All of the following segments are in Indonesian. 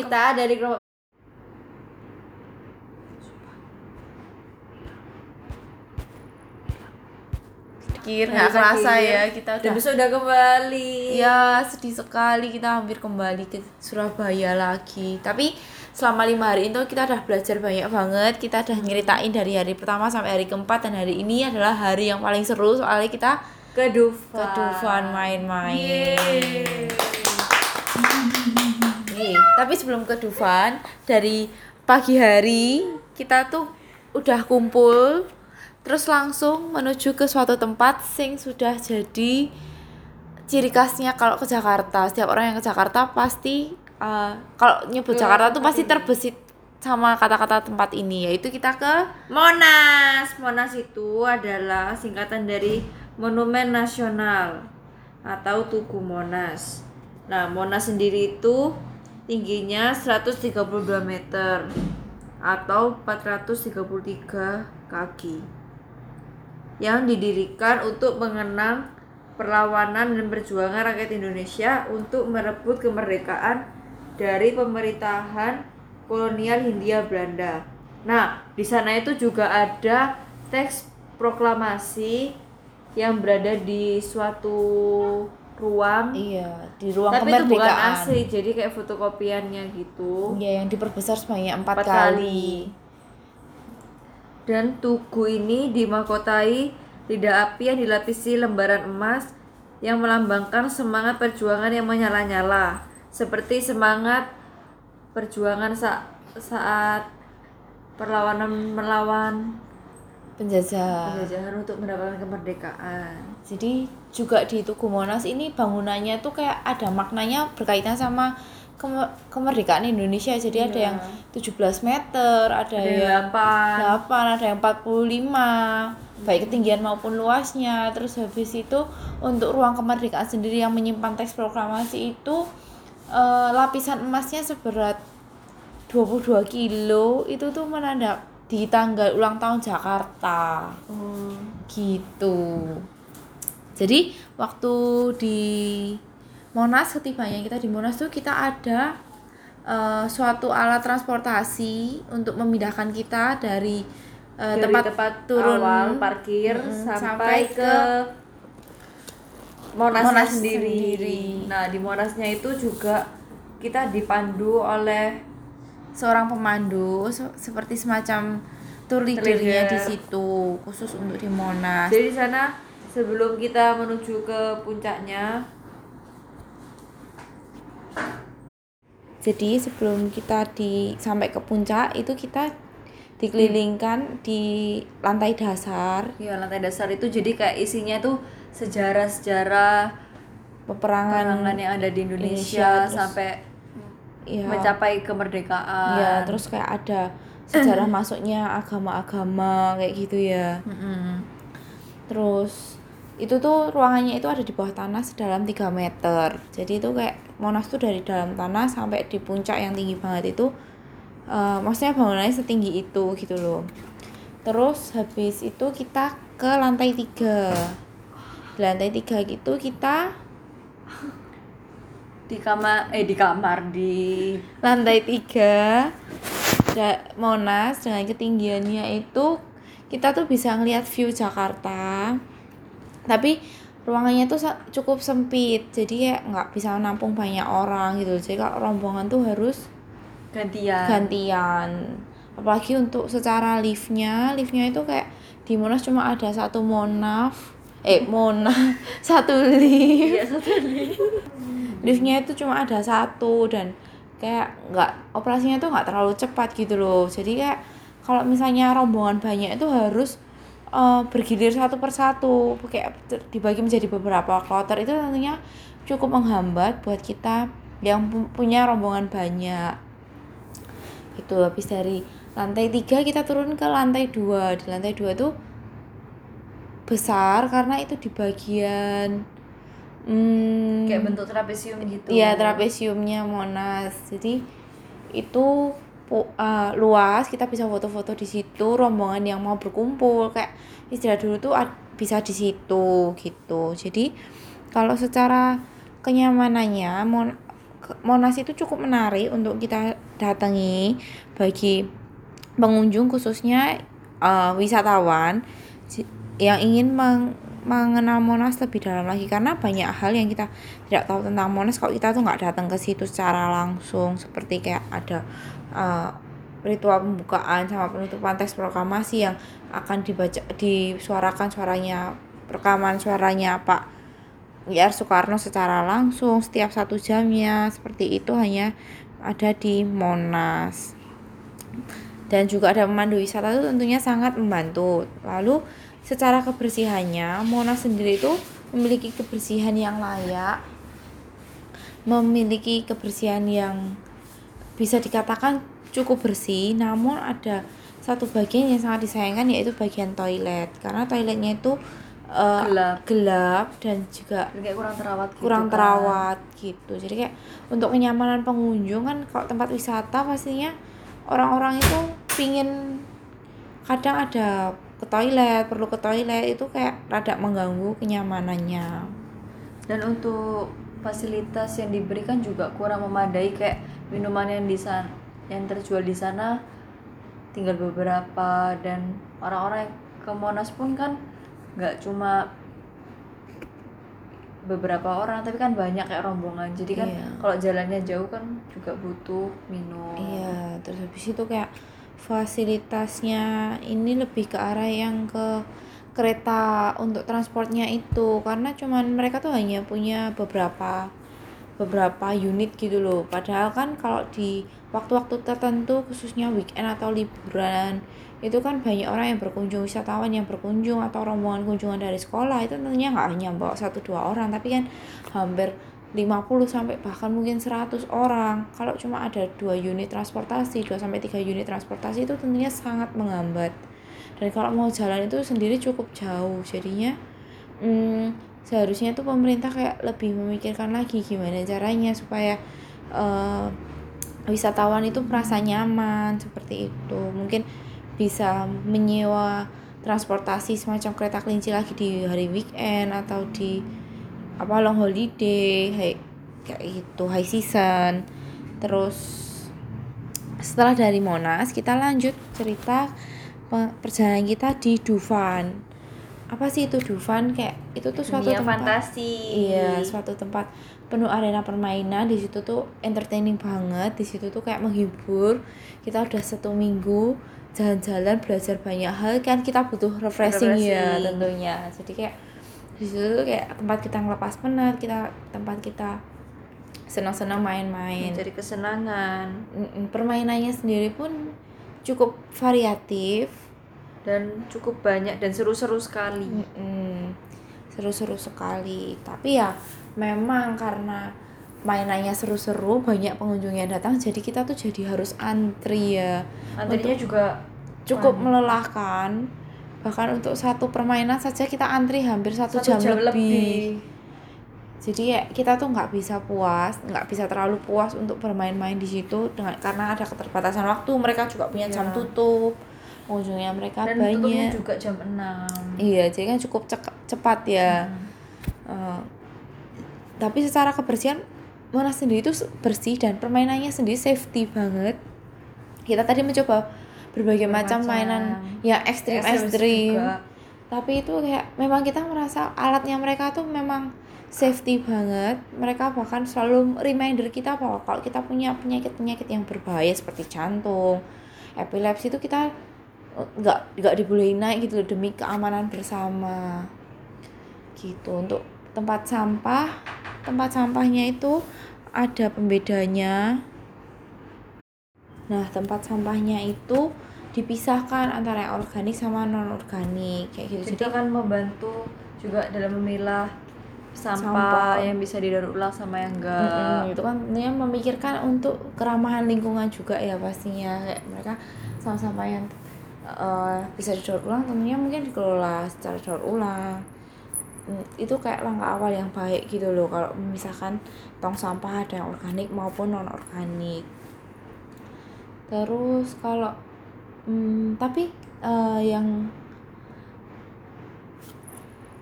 kita dari kelompok Pikir nggak kerasa terakhir. ya kita dan udah besok udah kembali. Ya sedih sekali kita hampir kembali ke Surabaya lagi. Tapi selama lima hari itu kita udah belajar banyak banget. Kita udah nyeritain dari hari pertama sampai hari keempat dan hari ini adalah hari yang paling seru. Soalnya kita ke Dufan. ke Dufan main-main. Yeay. Nih, tapi sebelum ke Dufan dari pagi hari kita tuh udah kumpul terus langsung menuju ke suatu tempat sing sudah jadi ciri khasnya kalau ke Jakarta. Setiap orang yang ke Jakarta pasti uh, kalau nyebut Ke Jakarta tuh pasti ini. terbesit sama kata-kata tempat ini yaitu kita ke Monas Monas itu adalah singkatan dari Monumen Nasional atau Tugu Monas nah Monas sendiri itu tingginya 132 meter atau 433 kaki yang didirikan untuk mengenang perlawanan dan perjuangan rakyat Indonesia untuk merebut kemerdekaan dari pemerintahan kolonial Hindia Belanda. Nah, di sana itu juga ada teks proklamasi yang berada di suatu ruang. iya di ruang Tapi itu bukan kemerdekaan. asli, jadi kayak fotokopiannya gitu. Iya, yang diperbesar sebanyak empat Empat kali. kali. Dan tugu ini dimahkotai lidah api yang dilapisi lembaran emas yang melambangkan semangat perjuangan yang menyala-nyala, seperti semangat perjuangan sa- saat perlawanan melawan Penjajah. penjajahan untuk mendapatkan kemerdekaan. Jadi juga di Tugu Monas ini bangunannya tuh kayak ada maknanya berkaitan sama keme- kemerdekaan Indonesia. Jadi ada Iya. yang 17 meter, ada, Ada yang yang 8. 8, ada yang 45, baik ketinggian maupun luasnya. Terus habis itu untuk ruang kemerdekaan sendiri yang menyimpan teks proklamasi itu eh, lapisan emasnya seberat 22 kilo itu tuh menandak di tanggal ulang tahun Jakarta Oh. gitu jadi waktu di Monas ketibanya kita di Monas tuh kita ada eh, suatu alat transportasi untuk memindahkan kita dari, eh, Dari tempat, tempat turun awal parkir Mm-mm, sampai, sampai ke, ke Monas, Monas sendiri. sendiri. Nah, di Monasnya itu juga kita dipandu oleh seorang pemandu se- seperti semacam tour leadernya leader. di situ khusus untuk di Monas Jadi di sana sebelum kita menuju ke puncaknya, jadi sebelum kita di sampai ke puncak itu kita dikelilingkan di lantai dasar. Ya lantai dasar itu. Jadi kayak isinya tuh sejarah-sejarah peperangan perangan yang ada di Indonesia, Indonesia, terus- sampai ya, mencapai kemerdekaan. ya terus kayak ada sejarah masuknya agama-agama kayak gitu ya. Mm-mm. terus itu tuh ruangannya itu ada di bawah tanah sedalam 3 meter. Jadi itu kayak Monas tuh dari dalam tanah sampai di puncak yang tinggi banget itu eh, maksudnya bangunannya setinggi itu gitu loh. Terus habis itu kita ke lantai tiga. Di lantai tiga gitu kita di kamar eh di kamar di lantai tiga da- Monas dengan ketinggiannya itu kita tuh bisa ngelihat view Jakarta tapi ruangannya tuh cukup sempit jadi kayak nggak bisa nampung banyak orang gitu jadi kalau rombongan tuh harus gantian. gantian apalagi untuk secara liftnya liftnya itu kayak di Monas cuma ada satu monaf eh Mona satu lift Iya, satu lagi. liftnya itu cuma ada satu dan kayak nggak operasinya tuh nggak terlalu cepat gitu loh jadi kayak kalau misalnya rombongan banyak itu harus eh, bergilir satu persatu kayak dibagi menjadi beberapa kloter itu tentunya cukup menghambat buat kita yang pu- punya rombongan banyak itu habis dari lantai tiga kita turun ke lantai dua di lantai dua tuh besar karena itu di bagian hmm, kayak bentuk trapesium gitu. Iya trapesiumnya Monas. Jadi itu eh, luas kita bisa foto-foto di situ rombongan yang mau berkumpul kayak istirahat dulu tuh bisa di situ gitu. Jadi kalau secara kenyamanannya mon Monas itu cukup menarik untuk kita datangi bagi pengunjung khususnya uh, wisatawan yang ingin meng mengenal Monas lebih dalam lagi. Karena banyak hal yang kita tidak tahu tentang Monas. Kalau kita tuh nggak datang ke situ secara langsung. Seperti kayak ada uh, ritual pembukaan sama penutupan teks proklamasi yang akan dibaca disuarakan suaranya rekaman suaranya Pak YR Soekarno secara langsung setiap satu jamnya. Seperti itu hanya ada di Monas. Dan juga ada pemandu wisata itu tentunya sangat membantu. Lalu secara kebersihannya Monas sendiri itu memiliki kebersihan yang layak memiliki kebersihan yang bisa dikatakan cukup bersih namun ada satu bagian yang sangat disayangkan yaitu bagian toilet karena toiletnya itu uh, Gelap. gelap dan juga kayak kurang terawat gitu kurang kan. terawat gitu jadi kayak untuk kenyamanan pengunjung kan kalau tempat wisata pastinya orang-orang itu pingin kadang ada ke toilet perlu ke toilet itu kayak rada mengganggu kenyamanannya. Dan untuk fasilitas yang diberikan juga kurang memadai kayak minuman yang di sana yang terjual di sana tinggal beberapa dan orang-orang yang ke Monas pun kan nggak cuma beberapa orang tapi kan banyak kayak rombongan. Jadi kan Iya. kalau jalannya jauh kan juga butuh minum. Iya terus habis itu kayak fasilitasnya ini lebih ke arah yang ke kereta untuk transportnya itu. Karena cuman mereka tuh hanya punya beberapa beberapa unit gitu loh. Padahal kan kalau di waktu-waktu tertentu khususnya weekend atau liburan itu kan banyak orang yang berkunjung wisatawan yang berkunjung atau rombongan kunjungan dari sekolah. Itu tentunya nggak hanya bawa satu dua orang tapi kan hampir 50 sampai bahkan mungkin 100 orang. Kalau cuma ada dua unit transportasi 2 sampai 3 unit transportasi itu tentunya sangat menghambat. Dan kalau mau jalan itu sendiri cukup jauh. Jadinya hmm, seharusnya tuh pemerintah kayak lebih memikirkan lagi gimana caranya supaya eh, wisatawan itu merasa nyaman seperti itu. Mungkin bisa menyewa transportasi semacam kereta kelinci lagi di hari weekend atau di apa long holiday hai- kayak gitu high season. Terus setelah dari Monas kita lanjut cerita pe- perjalanan kita di Dufan. Apa sih itu Dufan? Kayak itu tuh suatu dunia tempat fantasi. Iya, suatu tempat penuh arena permainan. Di situ tuh entertaining banget, di situ tuh kayak menghibur. Kita udah satu minggu jalan-jalan belajar banyak hal. Kan kita butuh refreshing, ya Refreshing. tentunya. Jadi kayak di situ tuh kayak tempat kita ngelepas penat, kita tempat kita senang-senang main-main. mencari kesenangan Permainannya sendiri pun cukup variatif. dan cukup banyak dan seru-seru sekali seru-seru sekali tapi ya memang karena mainannya seru-seru banyak pengunjung yang datang jadi kita tuh jadi harus antri ya antrinya juga cukup Wah. melelahkan bahkan untuk satu permainan saja kita antri hampir satu, jam, lebih. jadi ya kita tuh nggak bisa puas nggak bisa terlalu puas untuk bermain-main di situ dengan karena ada keterbatasan waktu mereka juga punya jam Iya. tutup pengunjungnya mereka dan banyak juga jam 6 iya jadi kan cukup cek- cepat ya Hmm. Eh, tapi secara kebersihan Monas sendiri itu bersih dan permainannya sendiri safety banget kita tadi mencoba berbagai macam mainan. Yang ekstrim Ekstrim tapi itu kayak memang kita merasa alatnya mereka tuh memang safety banget. Mereka bahkan selalu reminder kita bahwa kalau kita punya penyakit penyakit yang berbahaya seperti jantung epilepsi itu kita eh, nggak nggak dibolehin naik gitu loh demi keamanan bersama. Gitu. Untuk tempat sampah tempat sampahnya itu ada pembedanya nah tempat sampahnya itu dipisahkan antara yang organik sama non organik kayak gitu Jadi jadi akan membantu juga dalam memilah sampah, Sampah. yang bisa didaur ulang sama yang enggak. Mm-mm, itu kan tentunya memikirkan untuk keramahan lingkungan juga ya pastinya kayak mereka sampah-sampah yang eh, bisa didaur ulang tentunya mungkin dikelola secara daur ulang Mm, itu kayak langkah awal yang baik gitu loh kalau memisahkan tong sampah ada yang organik maupun non organik terus kalau mm, tapi eh, yang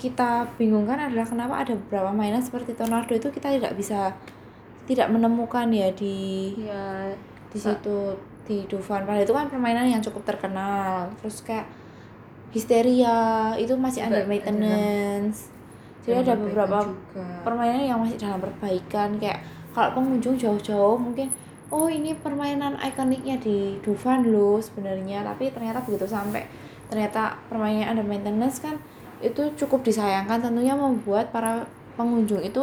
kita bingungkan adalah kenapa ada beberapa mainan seperti tornado itu kita tidak bisa tidak menemukan ya di ya di situ di Dufan. Padahal itu kan permainan yang cukup terkenal. Terus kayak Histeria itu masih under ada maintenance. Jadi ada beberapa juga. permainan yang masih dalam perbaikan. Kayak kalau pengunjung jauh-jauh mungkin oh ini permainan ikoniknya di Dufan loh sebenarnya. Tapi ternyata begitu sampai ternyata permainannya under maintenance kan itu cukup disayangkan. Tentunya membuat para pengunjung itu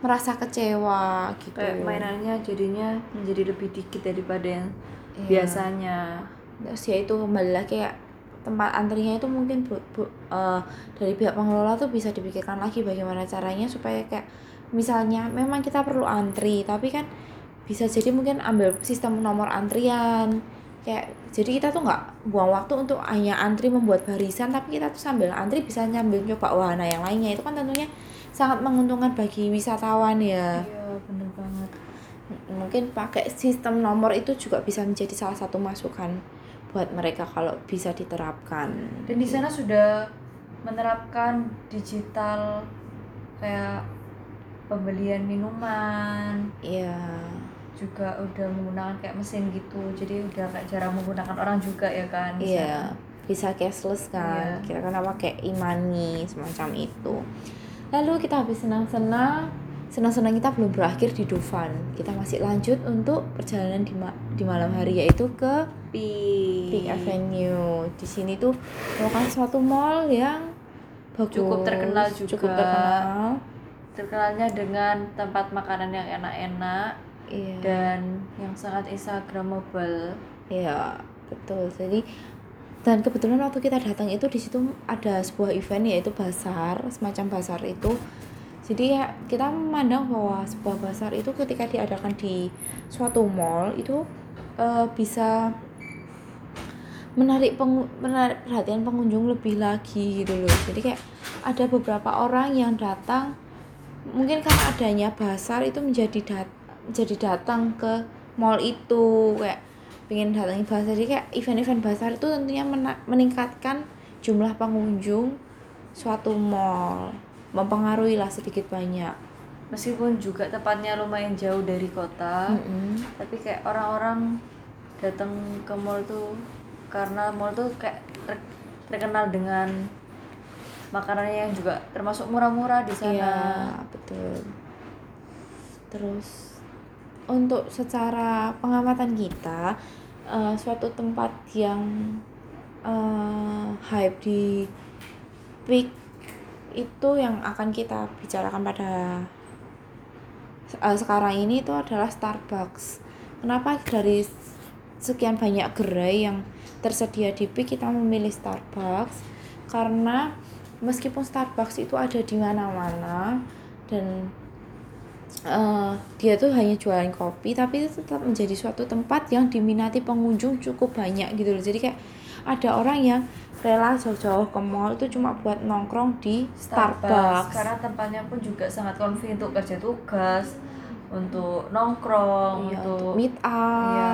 merasa kecewa gitu. Kayak mainannya jadinya menjadi lebih dikit daripada yang Iya. biasanya. Terus ya itu kembali lagi kayak tempat antrinya itu mungkin bu, bu- eh, dari pihak pengelola tuh bisa dipikirkan lagi bagaimana caranya supaya kayak misalnya memang kita perlu antri tapi kan bisa jadi mungkin ambil sistem nomor antrian. Kayak jadi kita tuh nggak buang waktu untuk hanya antri membuat barisan tapi kita tuh sambil antri bisa nyambil coba wahana yang lainnya. Itu kan tentunya sangat menguntungkan bagi wisatawan ya. Iya bener banget. Mungkin pakai sistem nomor itu juga bisa menjadi salah satu masukan buat mereka kalau bisa diterapkan. dan di sana sudah menerapkan digital kayak pembelian minuman. Iya, juga udah menggunakan kayak mesin gitu jadi udah kayak jarang menggunakan orang juga ya kan iya, sana. bisa cashless kan. Iya. Kita kan apa pakai e-money semacam itu. Lalu kita habis senang-senang, senang-senang kita belum berakhir di Dufan. Kita masih lanjut untuk perjalanan di, ma- di malam hari yaitu ke Pi- Pink Avenue. Di sini tuh merupakan suatu mall yang bagus, Cukup terkenal Cukup juga. terkenal. terkenalnya dengan tempat makanan yang enak-enak Iya. dan yang sangat instagramable Iya, betul. Jadi dan kebetulan waktu kita datang itu di situ ada sebuah event yaitu basar, semacam basar itu. Jadi ya kita memandang bahwa sebuah basar itu ketika diadakan di suatu mall itu eh, bisa menarik pengu- menarik perhatian pengunjung lebih lagi gitu loh. Jadi kayak ada beberapa orang yang datang mungkin karena adanya basar itu menjadi dat menjadi datang ke mall itu kayak pengen datangi basar jadi kayak event-event basar itu tentunya meningkatkan jumlah pengunjung suatu mall mempengaruhi lah sedikit banyak meskipun juga tempatnya lumayan jauh dari kota Mm-mm. tapi kayak orang-orang datang ke mall tuh karena mall tuh kayak ter- terkenal dengan makanannya yang juga termasuk murah-murah di sana Iya, betul. Terus untuk secara pengamatan kita eh, suatu tempat yang eh, hype di peak itu yang akan kita bicarakan pada eh, sekarang ini itu adalah Starbucks. Kenapa dari sekian banyak gerai yang tersedia di peak kita memilih Starbucks? Karena meskipun Starbucks itu ada di mana-mana dan eh, dia tuh hanya jualan kopi tapi itu tetap menjadi suatu tempat yang diminati pengunjung cukup banyak gitu loh. Jadi kayak ada orang yang rela jauh-jauh ke mall itu cuma buat nongkrong di Starbucks, karena tempatnya pun juga sangat convenient untuk kerja tugas untuk nongkrong Iya, untuk untuk meet up. Iya.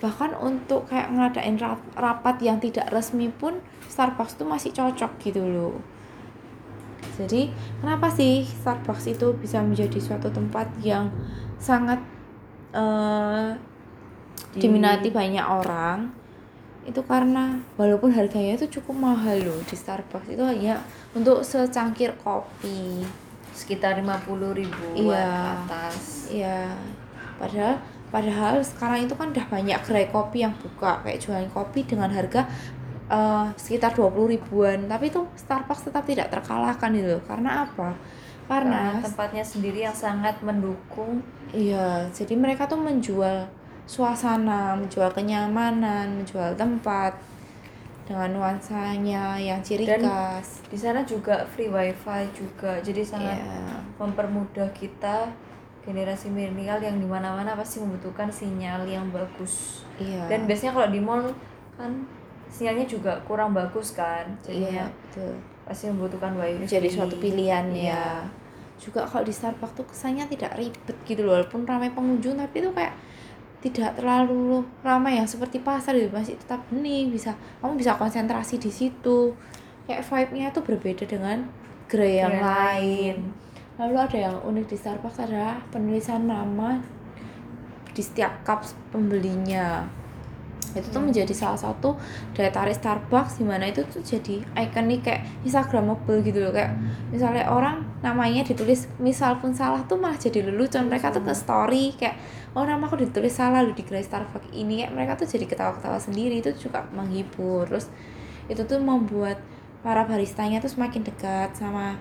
bahkan untuk kayak ngadain rap- rapat yang tidak resmi pun Starbucks tuh masih cocok gitu loh jadi kenapa sih Starbucks itu bisa menjadi suatu tempat yang sangat Di- diminati banyak orang itu karena walaupun harganya itu cukup mahal loh di Starbucks itu hanya untuk secangkir kopi sekitar 50 ribuan Iya. ke atas Iya. Padahal padahal sekarang itu kan udah banyak gerai kopi yang buka kayak jualan kopi dengan harga eh, sekitar 20 ribuan. Tapi itu Starbucks tetap tidak terkalahkan gitu. loh. Karena apa? karena Karena tempatnya sendiri yang sangat mendukung iya, jadi mereka tuh menjual suasana, menjual kenyamanan, menjual tempat dengan nuansanya yang ciri Dan- khas. di sana juga free wifi juga jadi sangat Iya. mempermudah kita generasi milenial yang di mana-mana pasti membutuhkan sinyal yang bagus Iya. dan biasanya kalau di mall kan sinyalnya juga kurang bagus kan iya, jadinya betul. pasti membutuhkan wifi menjadi suatu pilihan Iya. ya juga kalau di Starbucks tuh kesannya tidak ribet gitu loh walaupun ramai pengunjung tapi itu kayak tidak terlalu ramai yang seperti pasar gitu masih tetap hening bisa kamu bisa konsentrasi di situ. Kayak vibe-nya tuh berbeda dengan gerai yang Gerai lain. lalu ada yang unik di Starbucks adalah penulisan nama di setiap cup pembelinya itu tuh menjadi salah satu daya tarik Starbucks di mana itu tuh jadi ikonik kayak Instagramable gitu loh. Kayak misalnya orang namanya ditulis misal pun salah tuh malah jadi lelucon. Mereka tuh ke story kayak oh nama aku ditulis salah lu di gerai Starbucks ini. Kayak mereka tuh jadi ketawa-ketawa sendiri. Itu juga menghibur. Terus itu tuh membuat para baristanya tuh semakin dekat sama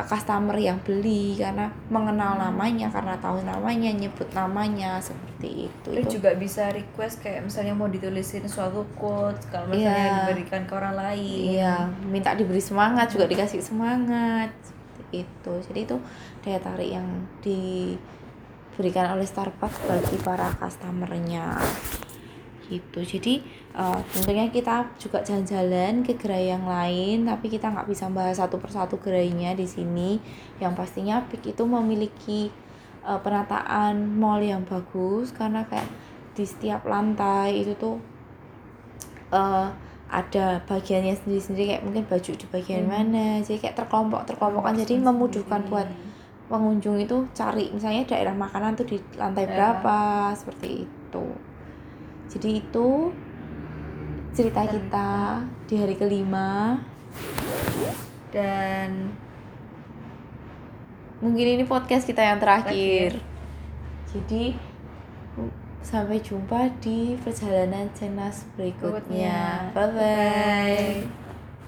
customer yang beli karena mengenal namanya karena tahu namanya nyebut namanya seperti itu itu juga bisa request kayak misalnya mau ditulisin suatu quotes kalau misalnya Iya. diberikan ke orang lain. Iya, minta diberi semangat juga dikasih semangat seperti itu. Jadi itu daya tarik yang diberikan oleh Starbucks bagi para customernya gitu. Jadi eh, tentunya kita juga jalan-jalan ke gerai yang lain, tapi kita nggak bisa bahas satu persatu gerainya di sini. Yang pastinya Peak itu memiliki eh, penataan mall yang bagus karena kayak di setiap lantai itu tuh eh ada bagiannya sendiri-sendiri kayak mungkin baju di bagian Hmm. mana jadi kayak terkelompok terkelompokkan jadi memudahkan buat pengunjung itu cari misalnya daerah makanan tuh di lantai Daerah. berapa seperti itu jadi itu cerita kita di hari kelima. Dan mungkin ini podcast kita yang terakhir. Jadi sampai jumpa di perjalanan cenas berikutnya. Berikutnya. bye bye bye.